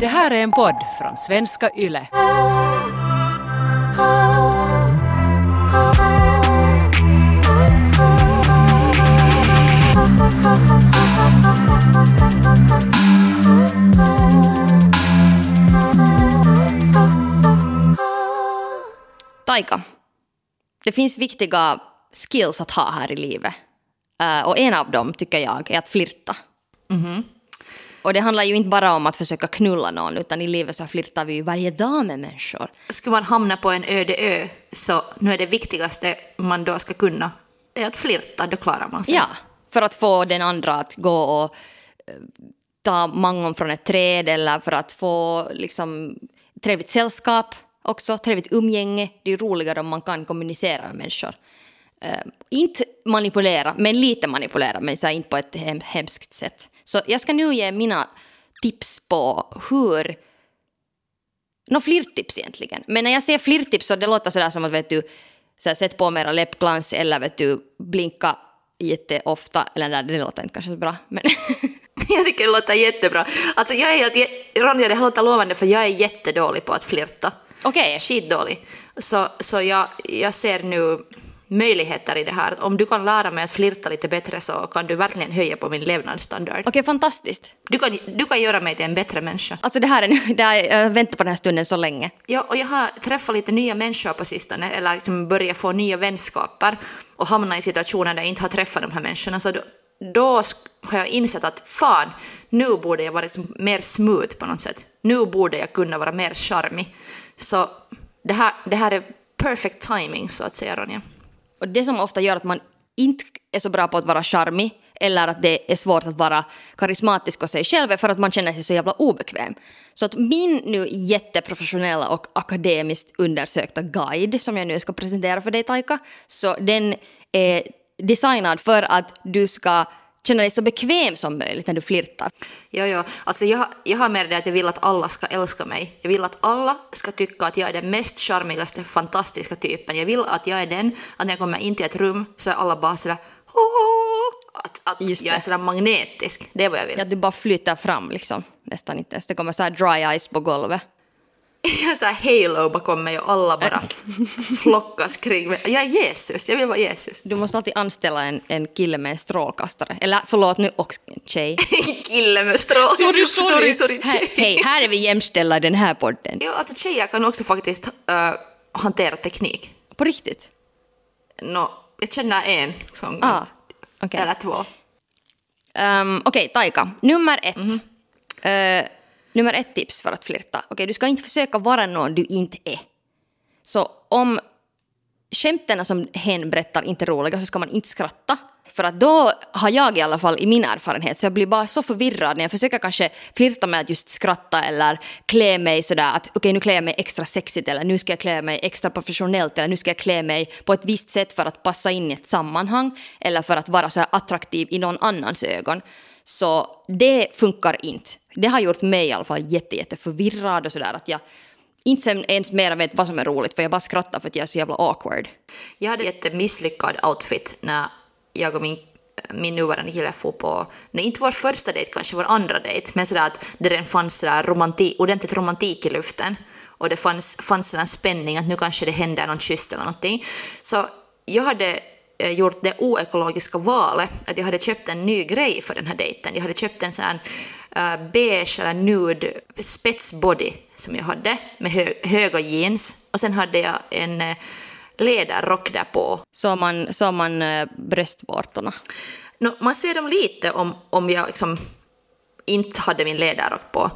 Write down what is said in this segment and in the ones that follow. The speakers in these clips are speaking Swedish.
Det här är en podd från svenska YLE. Taika, det finns viktiga skills att ha här i livet. Eh, och en av dem tycker jag är att flirta. Och det handlar ju inte bara om att försöka knulla någon, utan i livet så flirtar vi ju varje dag med människor. Ska man hamna på en öde ö så nu är det viktigaste man då ska kunna är att flirta, då klarar man sig. Ja, för att få den andra att gå och eh, ta mangon från ett träd eller för att få liksom, trevligt sällskap också, trevligt umgänge. Det är roligare om man kan kommunicera med människor. Eh, inte manipulera, men lite manipulera, men så inte på ett hem, hemskt sätt. Så jag ska nu ge mina tips på hur... Nå, flirttips egentligen. Men när jag säger flirttips så det låter sådär som att vet du, så här, sätt på mera läppglans eller vet du, blinka jätteofta. Eller nej, det låter inte kanske så bra. Men Jag tycker det låter jättebra. Alltså jag är helt, Ronja det här låter lovande för jag är jättedålig på att flirta. okej. Skitdålig. Så, så jag, jag ser nu möjligheter i det här. Att Om du kan lära mig att flirta lite bättre så kan du verkligen höja på min levnadsstandard. Okej, fantastiskt. Du kan, du kan göra mig till en bättre människa. Alltså det här är nu, det här, jag har väntat på den här stunden så länge. Ja, och jag har träffat lite nya människor på sistone, eller liksom börjat få nya vänskaper och hamnat i situationer där jag inte har träffat de här människorna. Så då, då har jag insett att fan, nu borde jag vara liksom mer smooth på något sätt. Nu borde jag kunna vara mer charmig. Så det här, det här är perfect timing så att säga, Ronja. Och det som ofta gör att man inte är så bra på att vara charmig eller att det är svårt att vara karismatisk och sig själv är för att man känner sig så jävla obekväm. Så att min nu jätteprofessionella och akademiskt undersökta guide som jag nu ska presentera för dig Taika, så den är designad för att du ska känna dig så bekväm som möjligt när du flirtar. Ja, ja. Alltså jag, jag har med det att jag vill att alla ska älska mig. Jag vill att alla ska tycka att jag är den mest charmigaste, fantastiska typen. Jag vill att jag är den, att när jag kommer in till ett rum så är alla bara sådär att, att Just jag är sådär magnetisk. Det är vad jag vill. Att du bara flyter fram liksom, nästan inte ens. Det kommer så här dry ice på golvet. Jag har såhär halo bakom mig och alla bara flockas kring mig. Jag är Jesus, jag vill vara Jesus. Du måste alltid anställa en, en kille med en strålkastare. Eller förlåt nu, en tjej. Kille med strå. Sorry, sorry. sorry, sorry Här, hej, här är vi jämställda i den här podden. Ja, alltså tjejer kan också faktiskt äh, hantera teknik. På riktigt? Nå, jag känner en sån Ah, okej. Eller två. Um, Okej, Taika. Nummer ett. Mhm. Eh, nummer ett tips för att flirta. Okej, du ska inte försöka vara någon du inte är. Så om skämten som hen berättar inte är roliga så ska man inte skratta. För att då har jag i alla fall i min erfarenhet så jag blir bara så förvirrad när jag försöker kanske flirta med att just skratta eller klä mig sådär att okej nu klär jag mig extra sexigt eller nu ska jag klä mig extra professionellt eller nu ska jag klä mig på ett visst sätt för att passa in i ett sammanhang eller för att vara så här attraktiv i någon annans ögon. Så det funkar inte. Det har gjort mig i alla fall jätte, jätte förvirrad och sådär att jag inte ens mera vet vad som är roligt för jag bara skrattar för att jag är så jävla awkward. Jag hade en misslyckad outfit när jag och min, min nuvarande kille får på, nej, inte vår första dejt, kanske vår andra dejt, men sådär att det redan fanns sådär romantik, ordentligt romantik i luften. Och det fanns, fanns en spänning att nu kanske det händer någon kyss eller någonting. Så jag hade gjort det oekologiska valet att jag hade köpt en ny grej för den här dejten. Jag hade köpt en sån här uh, beige eller nude spetsbody som jag hade med hö höga jeans och sen hade jag en eh, läderrock där på. Så man, så man eh, bröstvårtorna. Nå, man ser dem lite om, om jag liksom inte hade min läderrock på.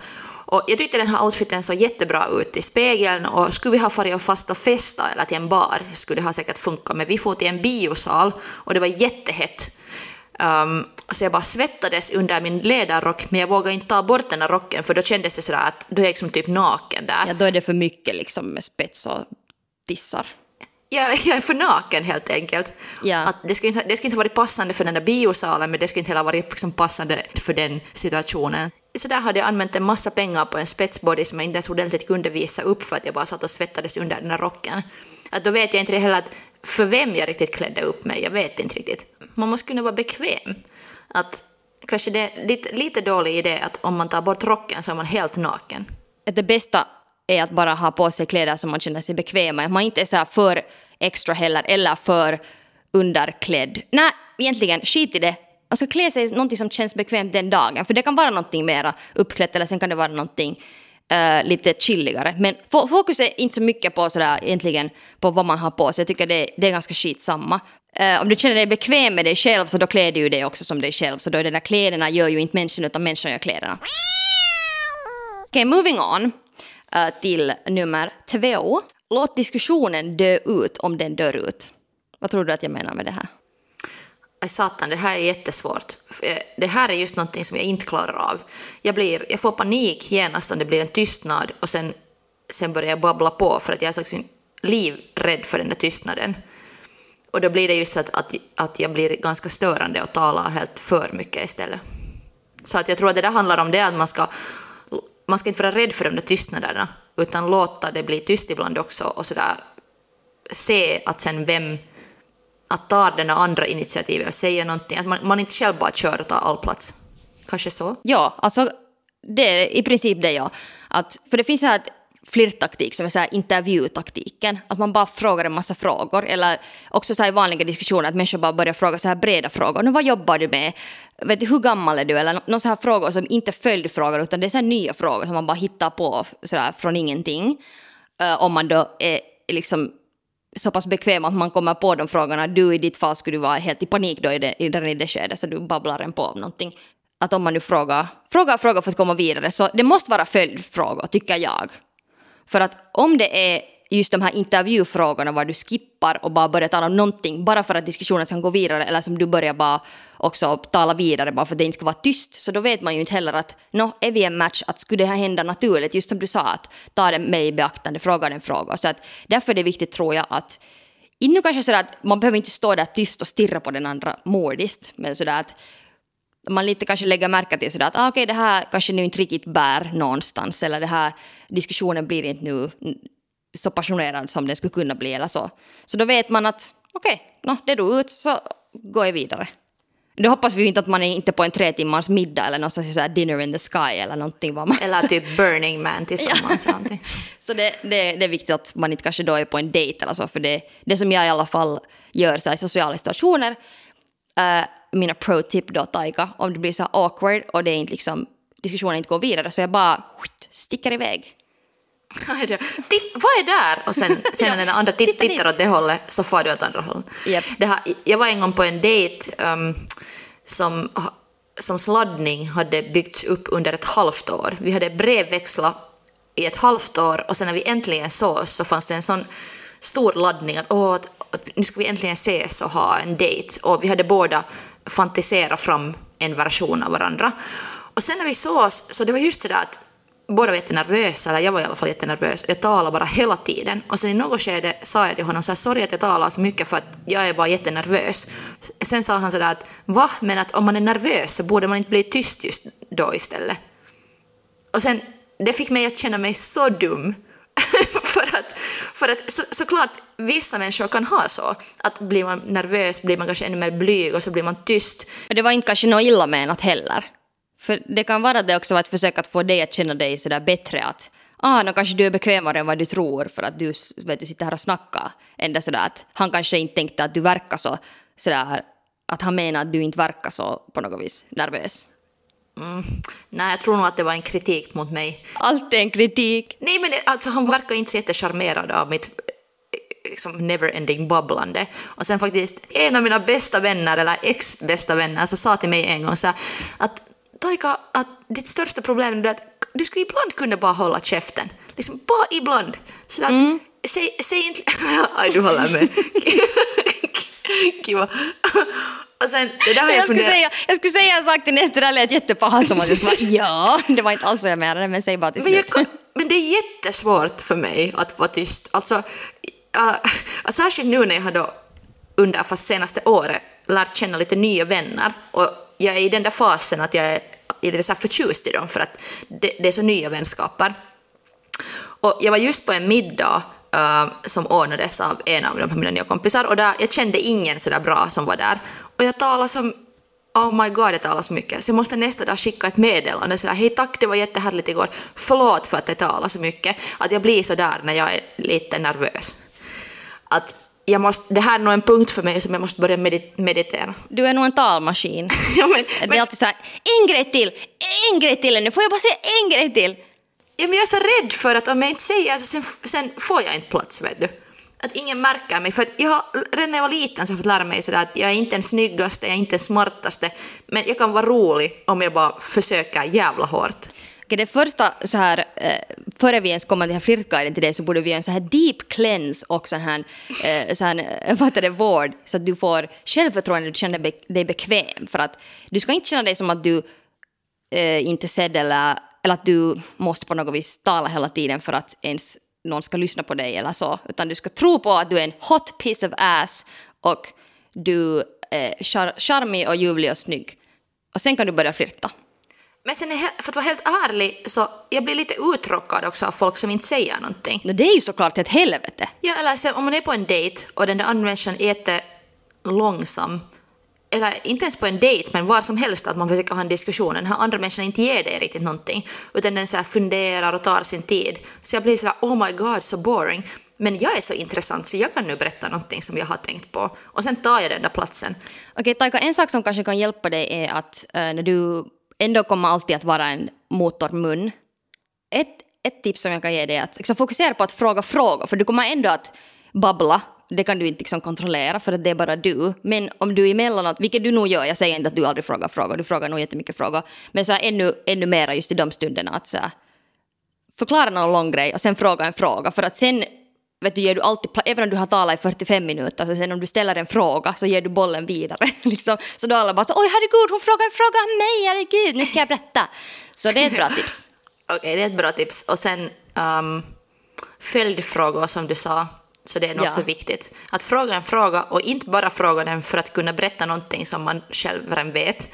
Och jag tyckte den här outfiten såg jättebra ut i spegeln och skulle vi ha farit och fast och festa eller till en bar skulle det ha säkert funkat. Men vi får till en biosal och det var jättehett. Um, så jag bara svettades under min läderrock men jag vågade inte ta bort den här rocken för då kändes det sådär att då är jag liksom typ naken där. Ja, då är det för mycket liksom med spets och tissar. Jag, jag är för naken helt enkelt. Ja. Att det, skulle inte, det skulle inte varit passande för den där biosalen men det skulle inte heller varit liksom passande för den situationen. Så där hade jag använt en massa pengar på en spetsbody som jag inte ens ordentligt kunde visa upp för att jag bara satt och svettades under den här rocken. Att då vet jag inte heller att för vem jag riktigt klädde upp mig, jag vet inte riktigt. Man måste kunna vara bekväm. Att kanske det är lite, lite dålig idé att om man tar bort rocken så är man helt naken. Att det bästa är att bara ha på sig kläder som man känner sig bekväm med. Man inte är så för extra heller eller för underklädd. Nej, egentligen skit i det. Man ska klä sig någonting som känns bekvämt den dagen. För det kan vara någonting mera uppklätt eller sen kan det vara någonting uh, lite chilligare. Men fokus är inte så mycket på sådär egentligen på vad man har på sig. Jag tycker det, det är ganska skitsamma. Uh, om du känner dig bekväm med dig själv så då klär du ju dig också som dig själv. Så då är det där kläderna gör ju inte människan utan människan gör kläderna. Okej, okay, moving on uh, till nummer två. Låt diskussionen dö ut om den dör ut. Vad tror du att jag menar med det här? Satan, det här är jättesvårt. Eh, det här är just någonting som jag inte klarar av. Jag, blir, jag får panik genast om det blir en tystnad och sen, sen börjar jag babbla på för att jag är slags livrädd för den där tystnaden. Och då blir det just så att, att, att jag blir ganska störande och talar helt för mycket istället. Så att jag tror att det där handlar om det att man ska, man ska inte vara rädd för de där tystnaderna utan låta det bli tyst ibland också och sådär se att sen vem att ta den andra initiativet och säga någonting, att man, man inte själv bara kör och tar all plats. Kanske så? Ja, alltså det är i princip det ja. Att, för det finns så här flirttaktik som är så här intervjutaktiken. Att man bara frågar en massa frågor. Eller också så här i vanliga diskussioner att människor bara börjar fråga så här breda frågor. Nu, vad jobbar du med? Vet du, hur gammal är du? Eller någon så här frågor som inte är följdfrågor utan det är så här nya frågor som man bara hittar på sådär från ingenting. Uh, om man då är liksom så pass bekväm att man kommer på de frågorna. Du i ditt fall skulle vara helt i panik då i det, i det, i det skedet så du babblar en på om någonting. Att om man nu frågar, frågar frågor för att komma vidare så det måste vara följdfrågor tycker jag. För att om det är just de här intervjufrågorna var du skippar och bara börjar tala om någonting bara för att diskussionen ska gå vidare eller som du börjar bara också tala vidare bara för att det inte ska vara tyst så då vet man ju inte heller att nå, är vi en match att skulle det här hända naturligt? Just som du sa att ta det med i beaktande, fråga den fråga så att därför är det viktigt tror jag att inte kanske sådär att man behöver inte stå där tyst och stirra på den andra mordiskt men sådär att man lite kanske lägger märke till sådär att ah, okej okay, det här kanske nu inte riktigt bär någonstans eller det här diskussionen blir inte nu så passionerad som den skulle kunna bli eller så. Så då vet man att okej, okay, no, det dog ut så går jag vidare. Då hoppas vi ju inte att man är inte på en tre timmars middag eller någonstans så dinner in the sky eller någonting. Var man... Eller typ Burning Man tillsammans. ja. så det, det, det, är viktigt att man inte kanske då är på en dejt eller så. För det, det som jag i alla fall gör så i sociala situationer, uh, mina pro-tip då Taika, om det blir så awkward och det är inte liksom, diskussionen inte går vidare så jag bara sticker iväg. Titt, vad är där? Och sen, sen när den andra titt, tittar åt det hållet så får du åt andra hållet. Yep. Det här, jag var en gång på en dejt um, som, som sladdning hade byggts upp under ett halvt år. Vi hade brevväxlat i ett halvt år och sen när vi äntligen sågs så fanns det en sån stor laddning att, åh, att, att nu ska vi äntligen ses och ha en dejt. Och vi hade båda fantiserat fram en version av varandra. Och sen när vi sågs så det var just sådär att båda var jättenervösa, eller jag var i alla fall jättenervös. Jag talade bara hela tiden. Och sen i något skede sa jag till honom så här, sorry att jag talar så mycket för att jag är bara jättenervös. Sen sa han sådär att va, men att om man är nervös så borde man inte bli tyst just då istället. Och sen, det fick mig att känna mig så dum. för att, för att så, såklart, vissa människor kan ha så. Att blir man nervös blir man kanske ännu mer blyg och så blir man tyst. Men det var inte kanske något illa menat heller. För det kan vara det också att få dig att känna dig sådär bättre att ah, no, kanske du är bekvämare än vad du tror för att du, vet, du sitter här och snackar. Ända sådär att han kanske inte tänkte att du verkar så sådär att han menar att du inte verkar så på något vis nervös. Mm. Nej, jag tror nog att det var en kritik mot mig. Allt är en kritik. Nej, men det, alltså, han verkar inte så jättecharmerad av mitt liksom never-ending babblande. Och sen faktiskt en av mina bästa vänner, eller ex-bästa vänner, så sa till mig en gång så här, att Taika, att ditt största problem är att du skulle ibland kunna bara hålla käften. Liksom bara ibland. Så att, mm. säg, säg inte... Aj, du håller med. Kiva. Och sen, det där har jag, jag, skulle säga, jag skulle säga en sak till nästa, det där lät jättepaha som att jag skulle ja, det var inte alls så jag menade, men säg bara till slut. Men, men det är jättesvårt för mig att vara tyst. Alltså, uh, särskilt nu när jag har då under fast senaste året lärt känna lite nya vänner och jag är i den där fasen att jag är lite så förtjust i dem för att det, det, är så nya vänskaper. Och jag var just på en middag uh, som ordnades av en av de mina nya kompisar och där, jag kände ingen så där bra som var där. Och jag talade som Oh my god, jag talar så mycket. Så jag måste nästa dag skicka ett meddelande sådär, hej tack, det var jättehärligt igår. Förlåt för att jag talar så mycket. Att jag blir så där när jag är lite nervös. Att jag måste, det här är nog en punkt för mig som jag måste börja medit meditera. Du är nog en talmaskin. ja, men, Det men, är alltid så här, en grej till, en grej till, nu får jag bara säga en grej till. ja, men jag är så rädd för att om jag inte säger så sen, sen får jag inte plats, vet du. Att ingen märker mig. För att jag har, redan när jag var liten så har jag fått lära mig sådär att jag är inte den snyggaste, jag är inte den smartaste, men jag kan vara rolig om jag bara försöker jävla hårt. Det första så här, eh, före vi ens kommer till den här flirtguiden till dig så borde vi göra en så här deep cleanse och sån här, eh, så här eh, vad heter det, vård så att du får självförtroende och du känner dig bekväm. För att du ska inte känna dig som att du eh, inte är sedd eller, eller att du måste på något vis tala hela tiden för att ens någon ska lyssna på dig eller så. Utan du ska tro på att du är en hot piece of ass och du är char- charmig och ljuvlig och snygg. Och sen kan du börja flirta. Men sen för att vara helt ärlig så jag blir lite uttråkad också av folk som inte säger någonting. No, det är ju såklart ett helvete. Ja, eller så, om man är på en dejt och den där andra människan är jätte långsam, eller inte ens på en dejt, men var som helst att man försöker ha en diskussion, den här andra människan inte ger dig riktigt någonting, utan den så funderar och tar sin tid. Så jag blir så här, oh my god, så boring. Men jag är så intressant så jag kan nu berätta någonting som jag har tänkt på. Och sen tar jag den där platsen. Okej, Taika, en sak som kanske kan hjälpa dig är att eh, när du ändå kommer alltid att vara en motormun. Ett, ett tips som jag kan ge dig är att liksom, fokusera på att fråga frågor, för du kommer ändå att babbla. Det kan du inte liksom, kontrollera för att det är bara du. Men om du emellanåt, vilket du nog gör, jag säger inte att du aldrig frågar frågor, du frågar nog jättemycket frågor, men så här, ännu, ännu mera just i de stunderna att så här, förklara någon lång grej och sen fråga en fråga. För att sen vet du, ger du alltid, även om du har talat i 45 minuter, så sen om du ställer en fråga så ger du bollen vidare. liksom. Så då alla bara så oj herregud hon frågar en fråga om mig, herregud nu ska jag berätta. Så det är ett bra tips. Okej, det är ett bra tips. Och sen um, följdfrågor som du sa, så det är nog Ja. också viktigt. Att fråga en fråga och inte bara fråga den för att kunna berätta någonting som man själv redan vet,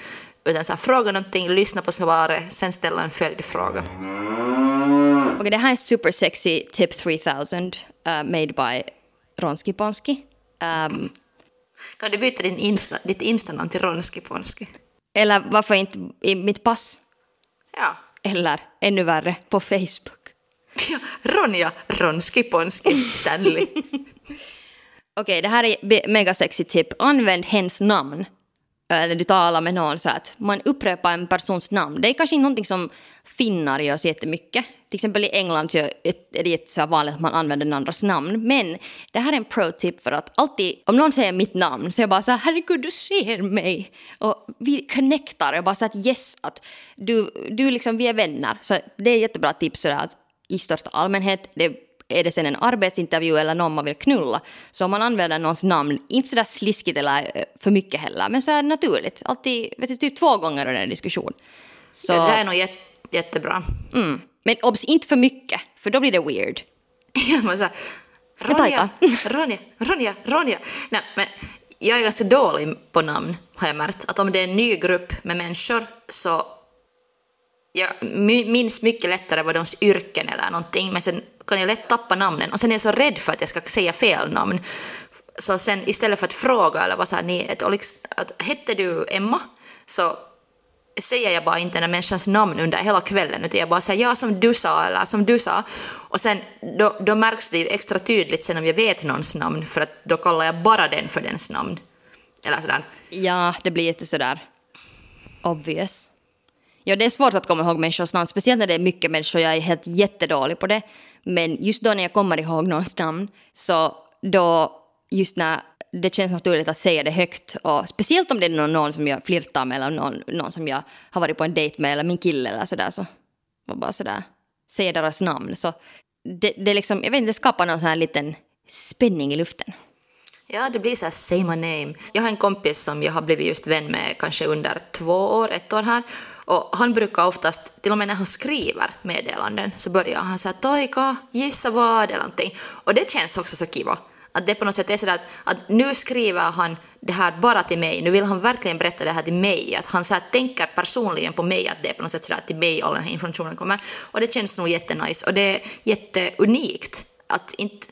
utan så här, fråga någonting, lyssna på svaret, sen ställa en följdfråga. Okej, det här är super sexy tip 3000 uh, made by Ronski Ponski. Um, Kan du byta din Insta, ditt Insta-namn till Ronski Ponski? eller varför inte i mitt pass? Ja. Eller ännu värre, på Facebook. ja. Ronja Ronski Ponski Stanley. Okej, det här är mega sexy tip. Använd hens namn Äh, eller du talar med någon så att man upprepar en persons namn. Det är kanske inte någonting som finnar gör så jättemycket. Till exempel i England så är det så vanligt att man använder den andras namn. Men det här är en pro-tip för att alltid, om någon säger mitt namn så är jag bara så här, herregud du ser mig. Och vi connectar, jag bara så att yes, att du, du liksom, vi är vänner. Så det är jättebra tips sådär att i största allmänhet, det är det sen en arbetsintervju eller någon man vill knulla, så om man använder någons namn, inte sådär sliskigt eller eh, för mycket heller, men så här naturligt, alltid, vet du, typ två gånger under en diskussion. Så, Ja, det är nog jätte, jättebra. mm. Men obs, inte för mycket, för då blir det weird. Ronja. Ronja, Ronja, Ronja. Nej, men jag är ganska dålig på namn, har jag märkt. Att om det är en ny grupp med människor så jag minns mycket lättare vad deras yrken eller någonting, men sen kan jag lätt tappa namnen. Och sen är jag så rädd för att jag ska säga fel namn. Så sen istället för att fråga eller vad så här, ni, att, att hette du Emma? Så säger jag bara inte den här människans namn under hela kvällen utan jag bara säger ja som du sa eller som du sa. Och sen då, då märks det ju extra tydligt sen om jag vet någons namn för att då kallar jag bara den för dens namn. Eller sådär. Ja, det blir lite sådär obvious. Ja, det är svårt att komma ihåg människors namn, speciellt när det är mycket människor. Jag är helt jättedålig på det. Men just då när jag kommer ihåg någons namn, så då, just när det känns naturligt att säga det högt. Och speciellt om det är någon, någon som jag flirtar med eller någon, någon som jag har varit på en dejt med eller min kille eller sådär. Så var bara sådär, säga deras namn. Så det, det, liksom, jag vet inte, det skapar någon sån här liten spänning i luften. Ja, det blir så här say my name. Jag har en kompis som jag har blivit just vän med kanske under två år, ett år här. Och han brukar oftast, till och med när han skriver meddelanden, så börjar han säga Toika, gissa vad eller någonting. Och det känns också så kiva. Att det på något sätt är sådär att, att nu skriver han det här bara till mig, nu vill han verkligen berätta det här till mig, att han så tänker personligen på mig, att det är på något sätt sådär till mig all den här informationen kommer. Och det känns nog jättenice och det är jätteunikt att inte,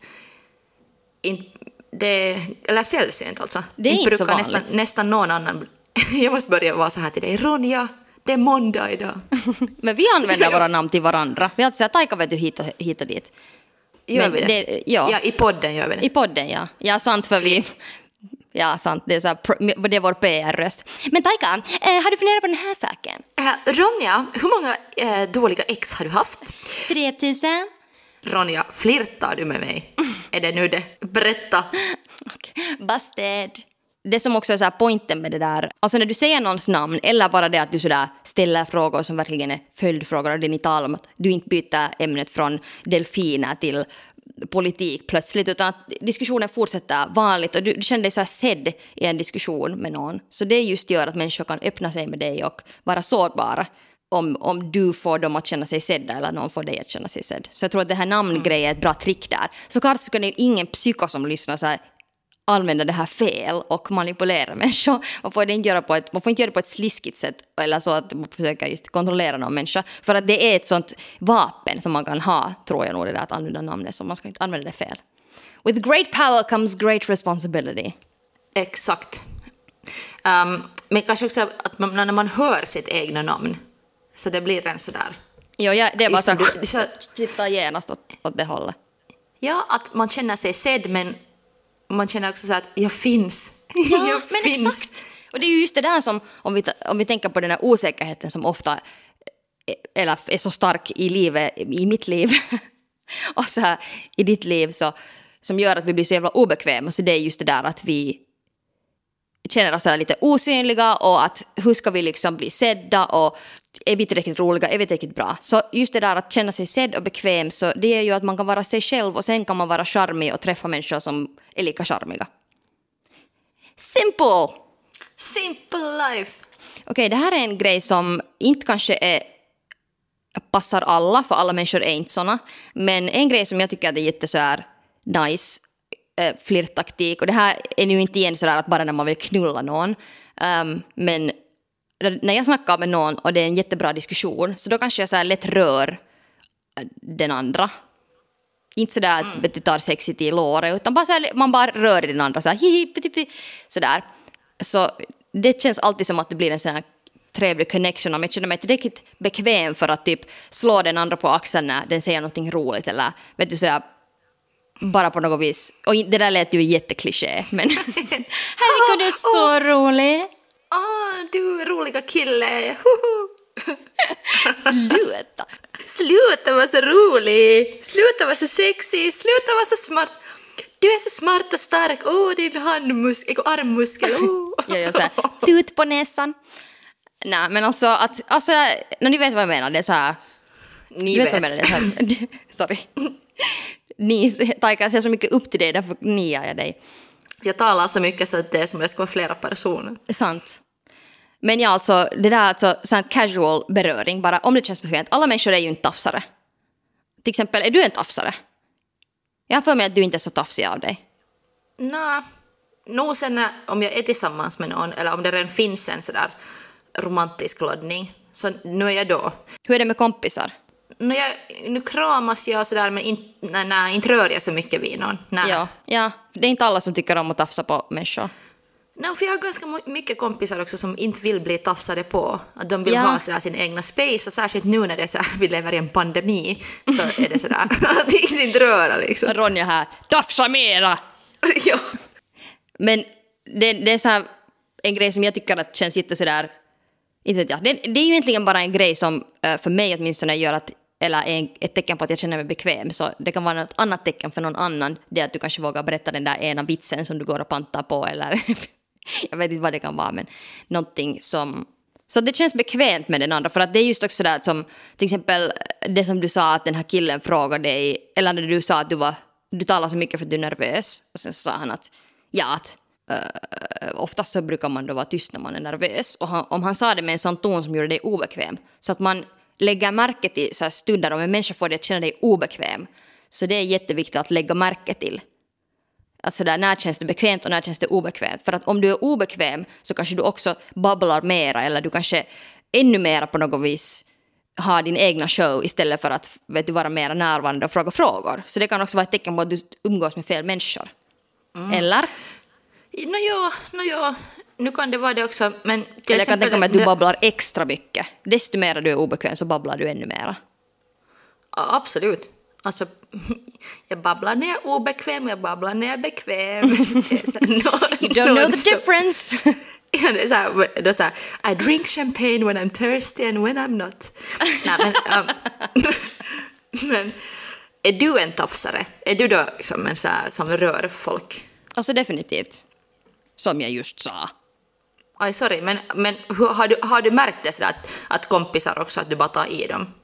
inte det, eller sällsynt alltså. Det är inte så brukar vanligt. nästan, nästan någon annan jag måste börja vara så här till dig. Ronja, det är måndag idag. Men vi använder våra namn till varandra. Vi alltid säger Taika vet du hit och, hit och dit. Gör Men vi det? det- ja. ja, i podden gör vi det. I podden, ja. Ja, sant för vi... Ja, sant. Det är, så här, det är vår PR-röst. Men Taika, eh, har du funderat på den här saken? Äh, Ronja, hur många eh, dåliga ex har du haft? 3000? Ronja, flirtar du med mig? är det nu det? Berätta. Busted. Det som också är så här pointen med det där, alltså när du säger någons namn eller bara det att du sådär ställer frågor som verkligen är följdfrågor och det ni talar om att du inte byter ämnet från delfiner till politik plötsligt utan att diskussionen fortsätter vanligt och du, du känner dig så här sedd i en diskussion med någon. Så det just gör att människor kan öppna sig med dig och vara sårbara om, om du får dem att känna sig sedda eller någon får dig att känna sig sedd. Så jag tror att det här namngrejen är ett bra trick där. Såklart så kan ju ingen psyko som lyssnar så här använda det här fel och manipulera människor. Man får, inte göra på ett, man får inte göra det på ett sliskigt sätt eller så att man försöker just kontrollera någon människa. För att det är ett sånt vapen som man kan ha, tror jag nog, det där att använda namnet, så man ska inte använda det fel. With great power comes great responsibility. Exakt. Um, men kanske också att man, när man hör sitt egna namn, så det blir en sådär... Jo, ja, det är bara så du- så- titta genast åt, åt det hållet. Ja, att man känner sig sedd, men man känner också så att jag finns. Ja, jag men finns. exakt. Och det är ju just det där som, om vi, om vi tänker på den här osäkerheten som ofta är- eller är så stark i livet, i mitt liv och så här i ditt liv så, som gör att vi blir så jävla obekväma. Så det är just det där att vi känner oss lite osynliga och att hur ska vi liksom bli sedda och är vi tillräckligt roliga, är vi tillräckligt bra? Så just det där att känna sig sedd och bekväm så det är ju att man kan vara sig själv och sen kan man vara charmig och träffa människor som är lika charmiga. Simple! Simple life. Okej, det här är en grej som inte kanske är, passar alla, för alla människor är inte såna. Men en grej som jag tycker att är jätte så här nice eh, flirttaktik, och det här är nu inte igen sådär att bara när man vill knulla någon, ehm, men när jag snackar med någon och det är en jättebra diskussion, så då kanske jag så här lätt rör eh, den andra. Inte sådär att du tar sexigt i låret, utan bara så här, man bara rör i den andra så här, hihi, piti, sådär. Så det känns alltid som att det blir en sån här trevlig connection om jag känner mig tillräckligt bekväm för att typ slå den andra på axeln när den säger någonting roligt eller vet du sådär bara på något vis. Och det där lät ju jättekliché men herregud du är så rolig. Ah, du roliga kille. Hoho. Sluta. Sluta vara så rolig. Sluta vara så sexig. Sluta vara så smart. Du är så smart och stark. Åh, oh, din handmuskel armmuskel. Oh. Jag gör såhär tut på näsan. Nej men alltså att, alltså, när ni vet vad jag menar, det är så här Ni vet. vet vad jag menar, det är så här, sorry. Ni, Taika, jag ser så mycket upp till dig, därför niar jag dig. Jag talar så mycket så att det är som att det ska vara flera personer. Sant. Men ja, alltså det där alltså, sån casual beröring, bara om det känns bekvämt. Alla människor är ju inte tafsare. Till exempel, är du en tafsare? Jag har för mig att du inte är så tafsig av dig. Nå, nog sen när, om jag är tillsammans med någon eller om det redan finns en sådär romantisk laddning, så nu är jag då. Hur är det med kompisar? Nu, jag, nu kramas jag sådär men in, nej, nej, inte rör jag så mycket vid någon. Nej. Ja, ja, det är inte alla som tycker om att tafsa på människor. Nej, för jag har ganska mycket kompisar också som inte vill bli tafsade på. Att de vill Ja. ha sådär sin egna space och särskilt nu när det är så här, vi lever i en pandemi så är det sådär att inte röra liksom. Ronja här, tafsa mera! ja. Men det, det är så här en grej som jag tycker att känns jätte sådär... Inte vet jag. Det, det är ju egentligen bara en grej som eh, för mig åtminstone gör att eller en- ett tecken på att jag känner mig bekväm. Så det kan vara ett annat tecken för någon annan. Det är att du kanske vågar berätta den där ena vitsen som du går och pantar på eller jag vet inte vad det kan vara men någonting som så det känns bekvämt med den andra för att det är just också där som till exempel eh, det som du sa att den här killen frågade dig eller när du sa att du var du talar så mycket för att du är nervös och sen sa han att ja att Uh, oftast så brukar man då vara tyst när man är nervös och han, om han sa det med en sån ton som gjorde dig obekväm så att man lägger märke till så här stunder om en människa får dig att känna dig obekväm så det är jätteviktigt att lägga märke till. Alltså där, när känns det bekvämt och när känns det obekvämt? För att om du är obekväm så kanske du också babblar mera eller du kanske ännu mera på något vis har din egna show istället för att vet du, vara mera närvarande och fråga frågor. Så det kan också vara ett tecken på att du umgås med fel människor. Eller? Nå ja, nå ja. nu kan det vara det också, men... till Eller jag kan tänka mig att du babblar extra mycket. Desto mer du är obekväm så babblar du ännu mera. Absolut. Alltså, jag babblar när jag är obekväm, jag babblar när jag är bekväm. Så You don't know the difference! Ja, det är så här, det är så här, I drink champagne when I'm thirsty and when I'm not. Nej, men, um, men är du en tafsare? Är du då liksom en så här, som rör folk? alltså definitivt. Som jag just sa. Aj, sorry, men, men har, du, har du märkt det sådär att, att kompisar också, att du bara tar i dem?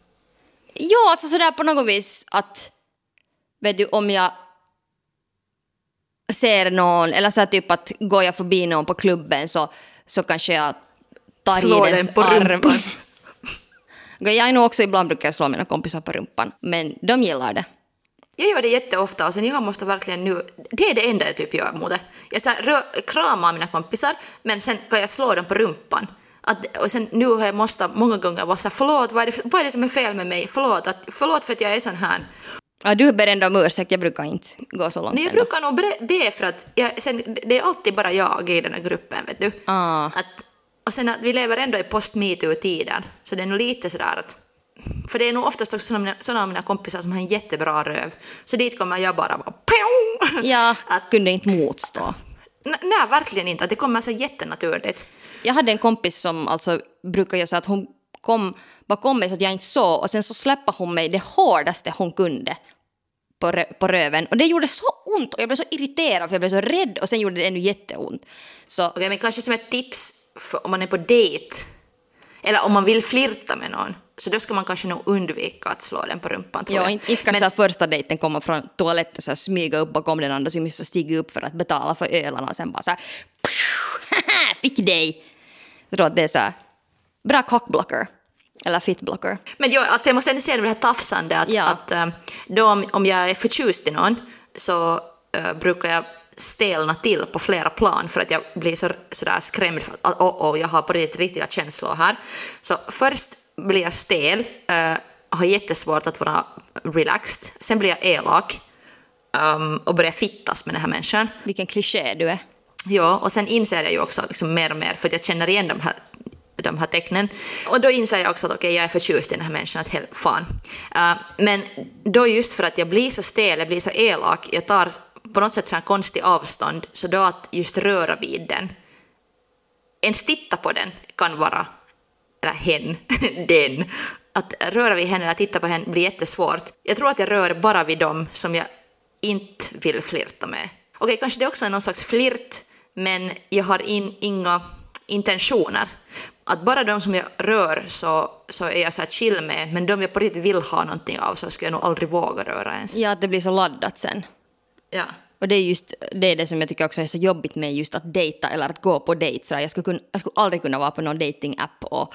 Ja, alltså sådär på något vis att... Vet du, om jag ser någon, eller så här typ att går jag förbi någon på klubben så, så kanske jag tar Slår i den dens på arm. rumpan. Jag är nog också ibland brukar jag slå mina kompisar på rumpan, men de gillar det. Jag gör det jätteofta och sen jag måste verkligen nu, det är det enda jag typ gör mot det. Jag så här, rö, kramar mina kompisar men sen kan jag slå dem på rumpan. Att, och sen nu har jag måste många gånger vara så här, förlåt, vad är, det, vad är det som är fel med mig? Förlåt, att, förlåt för att jag är sån här. Ja, du ber ändå om ursäkt, jag brukar inte gå så långt Nej, jag ändå. brukar nog be för att jag, sen, det är alltid bara jag i den här gruppen, vet du. Ah. Att, och sen att vi lever ändå i post-metoo-tiden, så det är nog lite sådär att... För det är nog oftast också sådana, av mina kompisar som har en jättebra röv, så dit kommer jag bara. Pjong! Ja, Att, kunde inte motstå. nej, verkligen inte. Att det kommer så jättenaturligt. Jag hade en kompis som alltså brukar göra så att hon kom bakom mig så att jag inte såg och sen så släppte hon mig det hårdaste hon kunde på, rö- på röven. Och det gjorde så ont och jag blev så irriterad för jag blev så rädd och sen gjorde det ännu jätteont. Så Okej, men kanske som ett tips för om man är på dejt, eller om man vill flirta med någon, så då ska man kanske nog undvika att slå den på rumpan, tror ja, jag. inte, inte kanske Men- första dejten komma från toaletten så här, smyga upp bakom den andra så måste stiga upp för att betala för ölarna och sen bara så här "Haha, fick dig! Jag tror att det är så här bra cockblocker. Eller fitblocker. Men jag, alltså jag måste ändå säga det här tafsande, att, Ja. att eh, då om, om jag är förtjust i någon så eh, brukar jag stelna till på flera plan för att jag blir så, sådär skrämd för att oh, oh, jag har på riktigt riktiga känslor här. Så först blir jag stel, eh, har jättesvårt att vara relaxed, sen blir jag elak um, och börjar fittas med den här människan. Vilken kliché du är. Ja, och sen inser jag ju också liksom mer och mer, för att jag känner igen de här, de här tecknen. Och då inser jag också att okej, jag är förtjust i den här människan, att hel, fan. Uh, men då just för att jag blir så stel, jag blir så elak, jag tar på något sätt så här konstig avstånd, så då att just röra vid den, ens titta på den kan vara, eller hen, den, att röra vid henne eller titta på henne blir jättesvårt. Jag tror att jag rör bara vid dem som jag inte vill flirta med. Okej, kanske det också är någon slags flirt, men jag har in, inga intentioner. Att bara de som jag rör så, så är jag så här chill med, men de jag på riktigt vill ha någonting av så ska jag nog aldrig våga röra ens. Ja, att det blir så laddat sen. Ja. Och det är just det, är det som jag tycker också är så jobbigt med just att dejta eller att gå på dejt. Så jag, skulle kunna, jag skulle aldrig kunna vara på någon datingapp och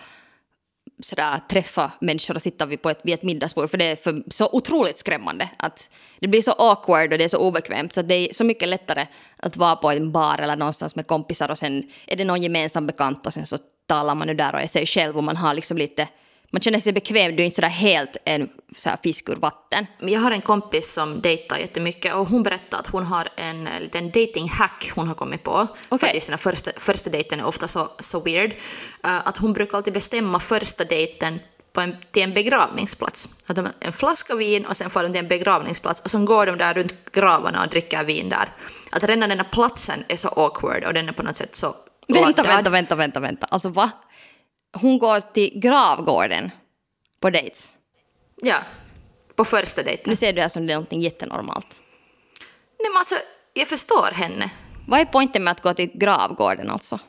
sådär, träffa människor och sitta vid, på ett, vid ett middagsbord. För det är för, så otroligt skrämmande. Att det blir så awkward och det är så obekvämt. Så att det är så mycket lättare att vara på en bar eller någonstans med kompisar och sen är det någon gemensam bekant och sen så talar man nu där och är sig själv och man har liksom lite man känner sig bekväm, du är inte sådär helt en så fisk ur vatten. Jag har en kompis som dejtar jättemycket och hon berättar att hon har en eh, liten dating-hack hon har kommit på. För Okej. att just den första, första dejten är ofta så, så weird. Eh, att hon brukar alltid bestämma första dejten på en, till en begravningsplats. Att de en flaska vin och sen får de till en begravningsplats och så går de där runt gravarna och dricker vin där. Att redan den här platsen är så awkward och den är på något sätt så Vänta, laddad. vänta, vänta, vänta, vänta. Alltså va? Hon går till gravgården på dates. Ja, på första dejten. Nu ser du det som det är något jättenormalt. Nej men alltså, jag förstår henne. Vad är poängen med att gå till gravgården alltså?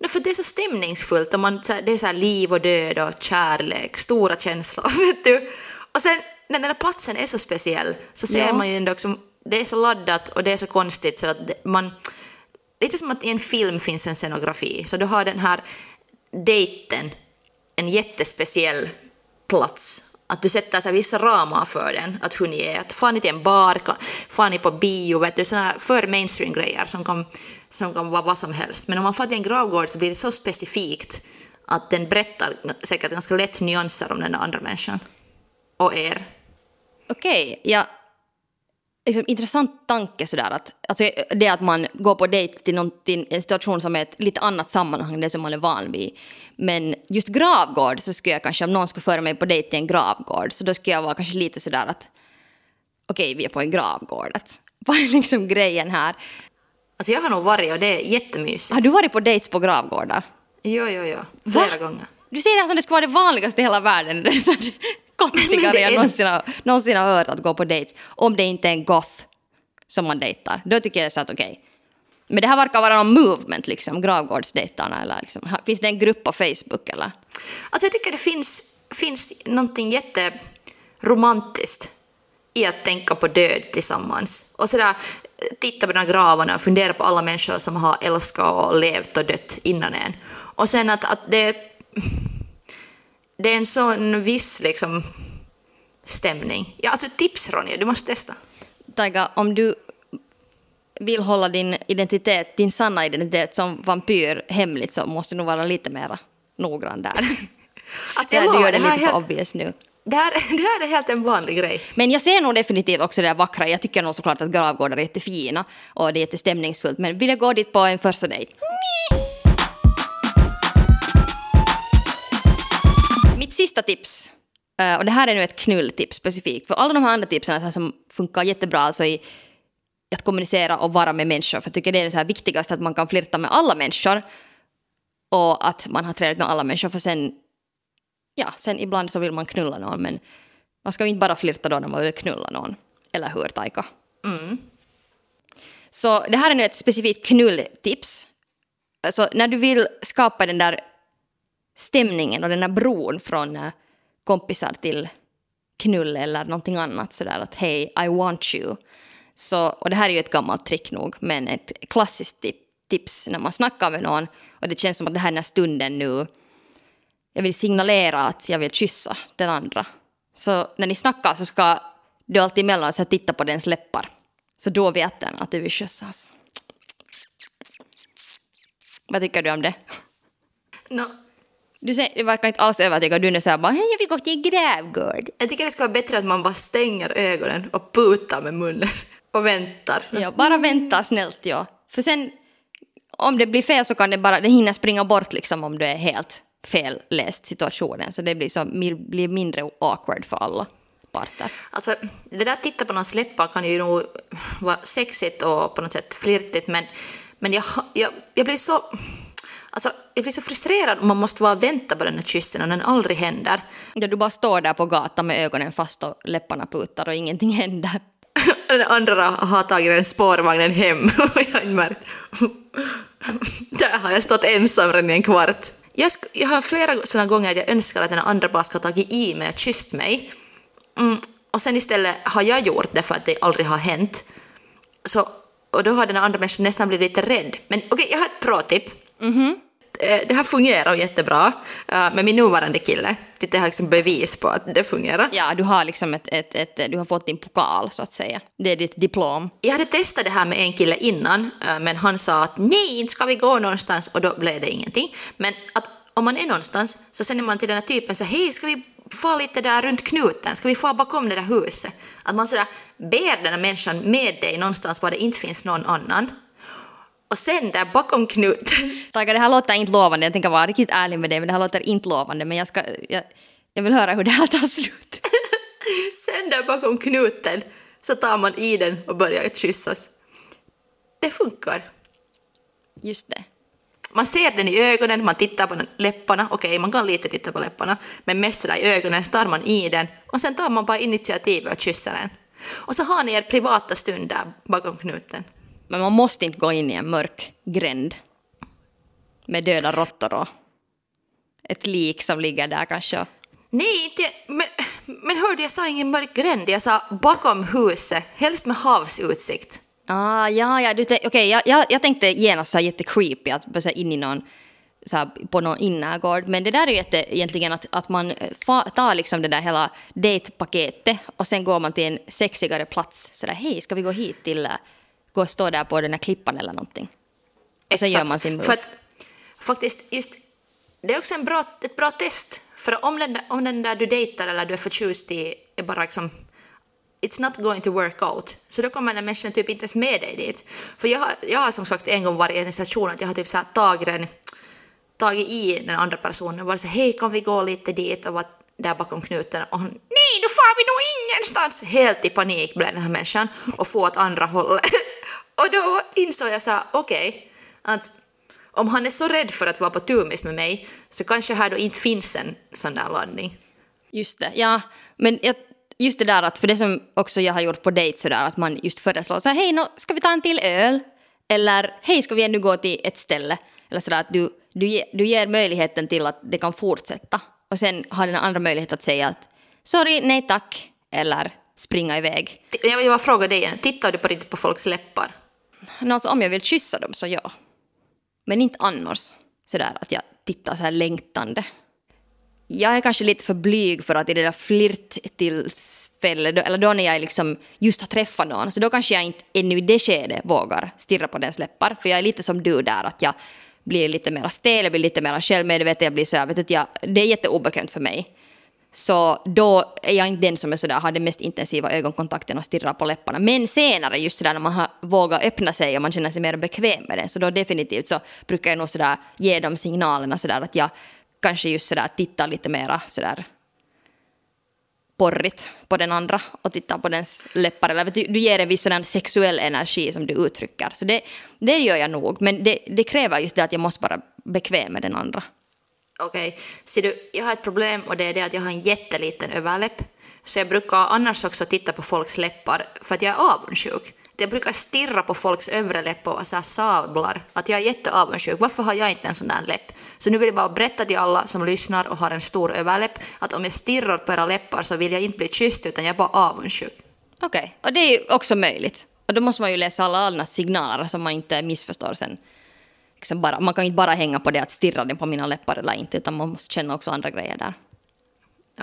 No, för det är så stämningsfullt och man, här, det är så här liv och död och kärlek, stora känslor, vet du. Och sen när den här platsen är så speciell så ser Ja. man ju ändå också, det är så laddat och det är så konstigt så att man, lite som att i en film finns en scenografi, så du har den här dejten, en jättespeciell plats. Att du sätter så vissa ramar för den, att hur ni är, att far ni till en bar, far ni på bio, vet du, såna här för mainstream-grejer som kan, som kan vara vad som helst. Men om man far till en gravgård så blir det så specifikt att den berättar säkert ganska lätt nyanser om den andra människan. Och er. Okej, jag liksom, intressant tanke sådär att alltså, det att man går på dejt till, någon, till en situation som är ett lite annat sammanhang än det som man är van vid. Men just gravgård så skulle jag kanske, om någon skulle föra mig på dejt till en gravgård, så då skulle jag vara kanske lite sådär att okej, vi är på en gravgård. Att, vad är liksom grejen här? Alltså jag har nog varit och det är jättemysigt. Har du varit på dates på gravgårdar? Jo, jo, jo. Flera Va? gånger. Du säger det här som det skulle vara det vanligaste i hela världen. Konstigare jag någonsin har, någonsin har hört att gå på dejt. Om det inte är en goth som man dejtar. Då tycker jag så att okej. Men det här verkar vara någon movement, liksom, gravgårdsdejtarna. Eller liksom, finns det en grupp på Facebook? Eller? Alltså jag tycker det finns, finns någonting jätteromantiskt i att tänka på död tillsammans. Och sådär titta på de här gravarna och fundera på alla människor som har älskat och levt och dött innan en. Och sen att, att det, det är en sån viss liksom stämning. Ja, alltså tips Ronja, du måste testa. Taiga, om du vill hålla din identitet, din sanna identitet som vampyr hemligt så måste du nog vara lite mer noggrann där. Alltså Ja, jag lovar, gör det det, här lite är för helt, obvious nu. det, här, det här är helt en vanlig grej. Men jag ser nog definitivt också det där vackra. Jag tycker nog såklart att gravgårdar är jättefina och det är jättestämningsfullt. Men vill jag gå dit på en första dejt? Mitt sista tips, eh, och det här är nu ett knulltips specifikt, för alla de här andra tipsen så som funkar jättebra alltså i att kommunicera och vara med människor. För jag tycker det är det så här viktigaste att man kan flirta med alla människor och att man har trevligt med alla människor. För sen, ja, sen ibland så vill man knulla någon men man ska ju inte bara flirta då när man vill knulla någon. Eller hur, Taika? Så det här är nu ett specifikt knulltips. Alltså, när du vill skapa den där stämningen och den där bron från eh, kompisar till knull eller någonting annat sådär att hej, I want you. Så, och det här är ju ett gammalt trick nog, men ett klassiskt tip, tips när man snackar med någon och det känns som att det här är den här stunden nu jag vill signalera att jag vill kyssa den andra. Så när ni snackar så ska du alltid emellanåt så titta på dens läppar. Så då vet den att du vill kyssas. Vad tycker du om det? No, du det verkar inte alls övertygad. Du är så här bara, hej jag vill gå till en grävgård. jag tycker det ska vara bättre att man bara stänger ögonen och putar med munnen och väntar. Ja, bara vänta snällt ja. För sen, om det blir fel så kan det bara, det hinner springa bort liksom om du är helt felläst situationen. Så det blir, så, blir mindre awkward för alla parter. Alltså, det där att titta på någons läppar kan ju nog vara sexigt och på något sätt flirtigt, men, men jag, jag, jag blir så... Alltså, jag blir så frustrerad om man måste bara vänta på den här kyssen och den aldrig händer. Ja, du bara står där på gatan med ögonen fast och läpparna putar och ingenting händer. Den andra har tagit den spårvagnen hem och jag har inte märkt. Där har jag stått ensam redan i en kvart. Jag, jag har flera sådana gånger att jag önskar att den andra bara ska ha tagit i mig och kysst mig. Mm, och sen istället har jag gjort det för att det aldrig har hänt. Så, och då har den andra människan nästan blivit lite rädd. Men okej, jag har ett bra tip. Eh, Det här fungerar jättebra eh, med min nuvarande kille. Det har liksom bevis på att det fungerar. Ja, du har liksom ett, ett, ett, du har fått din pokal så att säga. Det är ditt diplom. Jag hade testat det här med en kille innan, eh, men han sa att nej, inte ska vi gå någonstans och då blev det ingenting. Men att om man är någonstans så säger man till den här typen så hej, ska vi få lite där runt knuten, ska vi få bakom det där huset? Att man sådär ber den här människan med dig någonstans var det inte finns någon annan. Och sen där bakom knuten, Taika, det här låter inte lovande. Jag tänker vara riktigt ärlig med dig, men det här låter inte lovande. Men jag, ska, jag, jag vill höra hur det här tar slut. sen där bakom knuten så tar man i den och börjar kyssas. Det funkar. Just det. Man ser den i ögonen, man tittar på läpparna, okej man kan lite titta på läpparna, men mest sådär i ögonen så tar man i den och sen tar man bara initiativet och kysser den. Och så har ni er privata stund där bakom knuten. Men man måste inte gå in i en mörk gränd med döda råttor och ett lik som ligger där kanske. Nej, inte, men, men hörde jag sa ingen mörk gränd, jag sa bakom huset, helst med havsutsikt. Ah, ja, ja, du okej, jag, jag, jag tänkte genast så jättecreepy att börja in i någon, så här, på någon innergård. Men det där är ju jätte, egentligen att, att man fa, tar liksom det där hela datepaketet och sen går man till en sexigare plats. Så där, hej, ska vi gå hit till, eh, gå och stå där på den här klippan eller någonting. Och sen gör man sin move. För att, faktiskt, just, det är också en bra, ett bra test. För om den, om den där du dejtar eller du är förtjust i är bara liksom it's not going to work out. Så då kommer den människan typ inte ens med dig dit. För jag har, jag har som sagt en gång varit i en situation att jag har typ så här tagit, den, tagit i den andra personen och varit så hej kan vi gå lite dit och varit där bakom knuten och hon nej nu far vi nog ingenstans. Helt i panik blev den här människan och få åt andra hållet. och då insåg jag så här okej okay, att om han är så rädd för att vara på tumis med mig så kanske här då inte finns en sån där landning. Just det, ja. Men jag, just det där att, för det som också jag har gjort på dejt sådär att man just föreslår så här, hej, no, ska vi ta en till öl? Eller hej, ska vi ännu gå till ett ställe? Eller sådär att du, du, du ger möjligheten till att det kan fortsätta. Och sen har den andra möjlighet att säga att sorry, nej tack, eller springa iväg. Jag vill bara fråga dig igen, tittar du på på folks läppar? Alltså om jag vill kyssa dem så ja. Men inte annars. Sådär att jag tittar så här längtande. Jag är kanske lite för blyg för att i det där flirttillfället, eller då när jag liksom just har träffat någon, så då kanske jag inte ännu i det skedet vågar stirra på dens läppar. För jag är lite som du där, att jag blir lite mer stel, jag blir lite mer självmedveten, jag blir så här, vet du, jag, det är jätteobekvämt för mig. Så då är jag inte den som är sådär, har den mest intensiva ögonkontakten och stirrar på läpparna. Men senare, just sådär när man har vågat öppna sig och man känner sig mer bekväm med det, så då definitivt så brukar jag nog sådär ge de signalerna sådär att jag kanske just sådär tittar lite mera sådär porrigt på den andra och tittar på dens läppar. Eller du, du ger en viss sådan sexuell energi som du uttrycker. Så det, det gör jag nog, men det, det kräver just det att jag måste vara bekväm med den andra. Okej, okay. ser du, jag har ett problem och det är det att jag har en jätteliten överläpp. Så jag brukar annars också titta på folks läppar för att jag är avundsjuk. Jag brukar stirra på folks övre läpp och så sablar att jag är jätteavundsjuk. Varför har jag inte en sån där läpp? Så nu vill jag bara berätta till alla som lyssnar och har en stor överläpp att om jag stirrar på era läppar så vill jag inte bli kysst utan jag är bara avundsjuk. Okej, okay. och det är ju också möjligt. Och då måste man ju läsa alla andra signaler så man inte missförstår sen liksom bara, man kan inte bara hänga på det att stirra den på mina läppar eller inte, utan man måste känna också andra grejer där.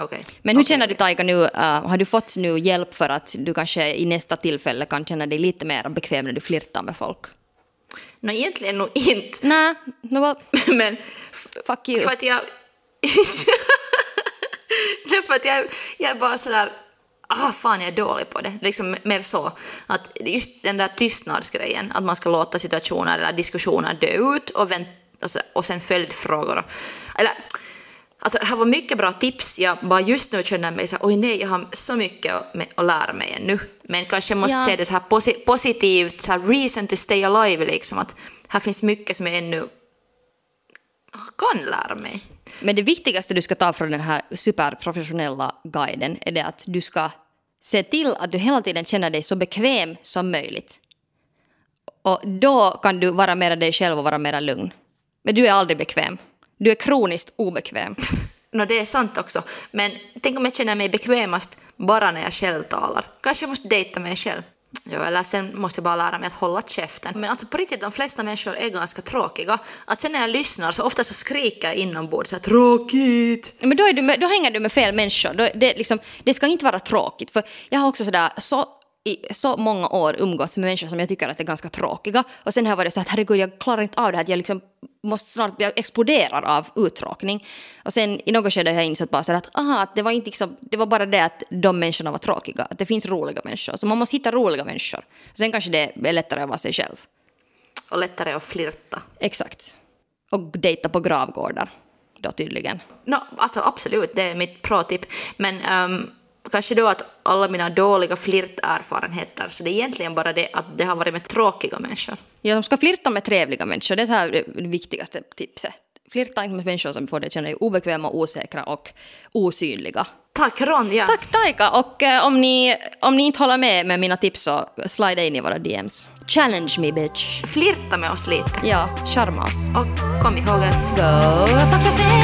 Okay. Men hur okay. känner du Taika nu, uh, har du fått nu hjälp för att du kanske i nästa tillfälle kan känna dig lite mer bekväm när du flirtar med folk? No, egentligen nog inte. Nej, no, well, men fuck you. För att jag... för att jag, jag är bara sådär, ah fan jag är dålig på det. Liksom mer så. Att just den där tystnadsgrejen, att man ska låta situationer eller diskussioner dö ut och, vänt, och, så, och sen följdfrågor. Eller, alltså här var mycket bra tips, jag bara just nu känner mig så oj nej jag har så mycket att lära mig ännu. Men kanske måste ja. se det så här posi positivt, så här reason to stay alive liksom. Att här finns mycket som jag ännu kan lära mig. Men det viktigaste du ska ta från den här superprofessionella guiden är det att du ska se till att du hela tiden känner dig så bekväm som möjligt. Och då kan du vara mera dig själv och vara mera lugn. Men du är aldrig bekväm. Du är kroniskt obekväm. no, det är sant också. Men tänk om jag känner mig bekvämast bara när jag själv talar. Kanske jag måste dejta mig själv. Ja, eller sen måste jag bara lära mig att hålla käften. Men alltså på riktigt, de flesta människor är ganska tråkiga. Att sen när jag lyssnar så ofta så skriker jag inombords så här, tråkigt. Men då, är du med, då hänger du med fel människor. Då, det, liksom, det ska inte vara tråkigt. För jag har också sådär, så i så många år umgåtts med människor som jag tycker att är ganska tråkiga. Och sen har jag varit så att herregud, jag klarar inte av det här. Jag liksom måste snart, jag exploderar av uttråkning. Och sen i något skede har jag insett bara så att, aha, det var inte liksom, det var bara det att de människorna var tråkiga. Att det finns roliga människor. Så man måste hitta roliga människor. Sen kanske det är lättare att vara sig själv. Och lättare att flirta. Exakt. Och dejta på gravgårdar. Då tydligen. No, alltså absolut, det är mitt pro-tip. Men um Kanske då att alla mina dåliga flirterfarenheter, så det är egentligen bara det att det har varit med tråkiga människor. Ja, de ska flirta med trevliga människor, det är så här det viktigaste tipset. Flirta inte med människor som får dig känna dig obekväma, osäkra och osynliga. Tack Ronja! Tack Taika! Och eh, om, ni, om ni inte håller med med mina tips så slida in i våra DMs. Challenge me bitch! Flirta med oss lite. Ja, charma oss. Och kom ihåg att... Go fuck yourself!